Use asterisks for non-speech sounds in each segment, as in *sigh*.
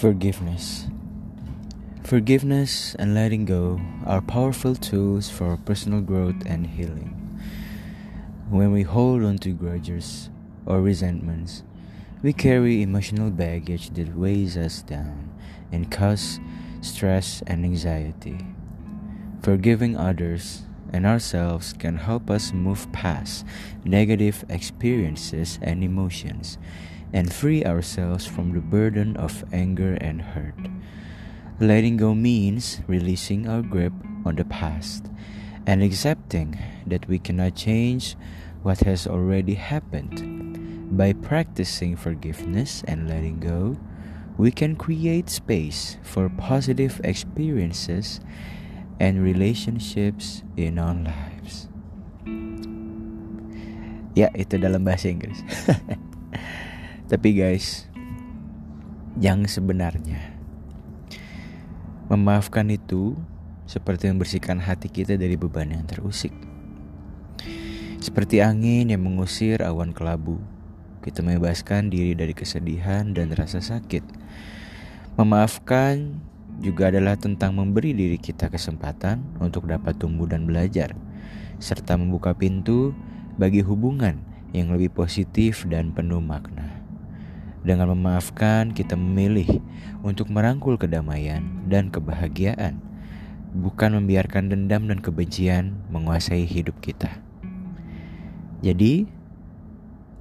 Forgiveness. Forgiveness and letting go are powerful tools for personal growth and healing. When we hold on to grudges or resentments, we carry emotional baggage that weighs us down and causes stress and anxiety. Forgiving others and ourselves can help us move past negative experiences and emotions and free ourselves from the burden of anger and hurt. Letting go means releasing our grip on the past and accepting that we cannot change what has already happened. By practicing forgiveness and letting go, we can create space for positive experiences and relationships in our lives. Ya, itu dalam bahasa Inggris. *laughs* Tapi guys, yang sebenarnya memaafkan itu seperti membersihkan hati kita dari beban yang terusik. Seperti angin yang mengusir awan kelabu, kita membebaskan diri dari kesedihan dan rasa sakit. Memaafkan juga adalah tentang memberi diri kita kesempatan untuk dapat tumbuh dan belajar, serta membuka pintu bagi hubungan yang lebih positif dan penuh makna. Dengan memaafkan, kita memilih untuk merangkul kedamaian dan kebahagiaan, bukan membiarkan dendam dan kebencian menguasai hidup kita. Jadi,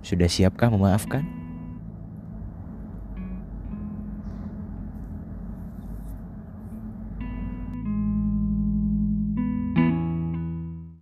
sudah siapkah memaafkan?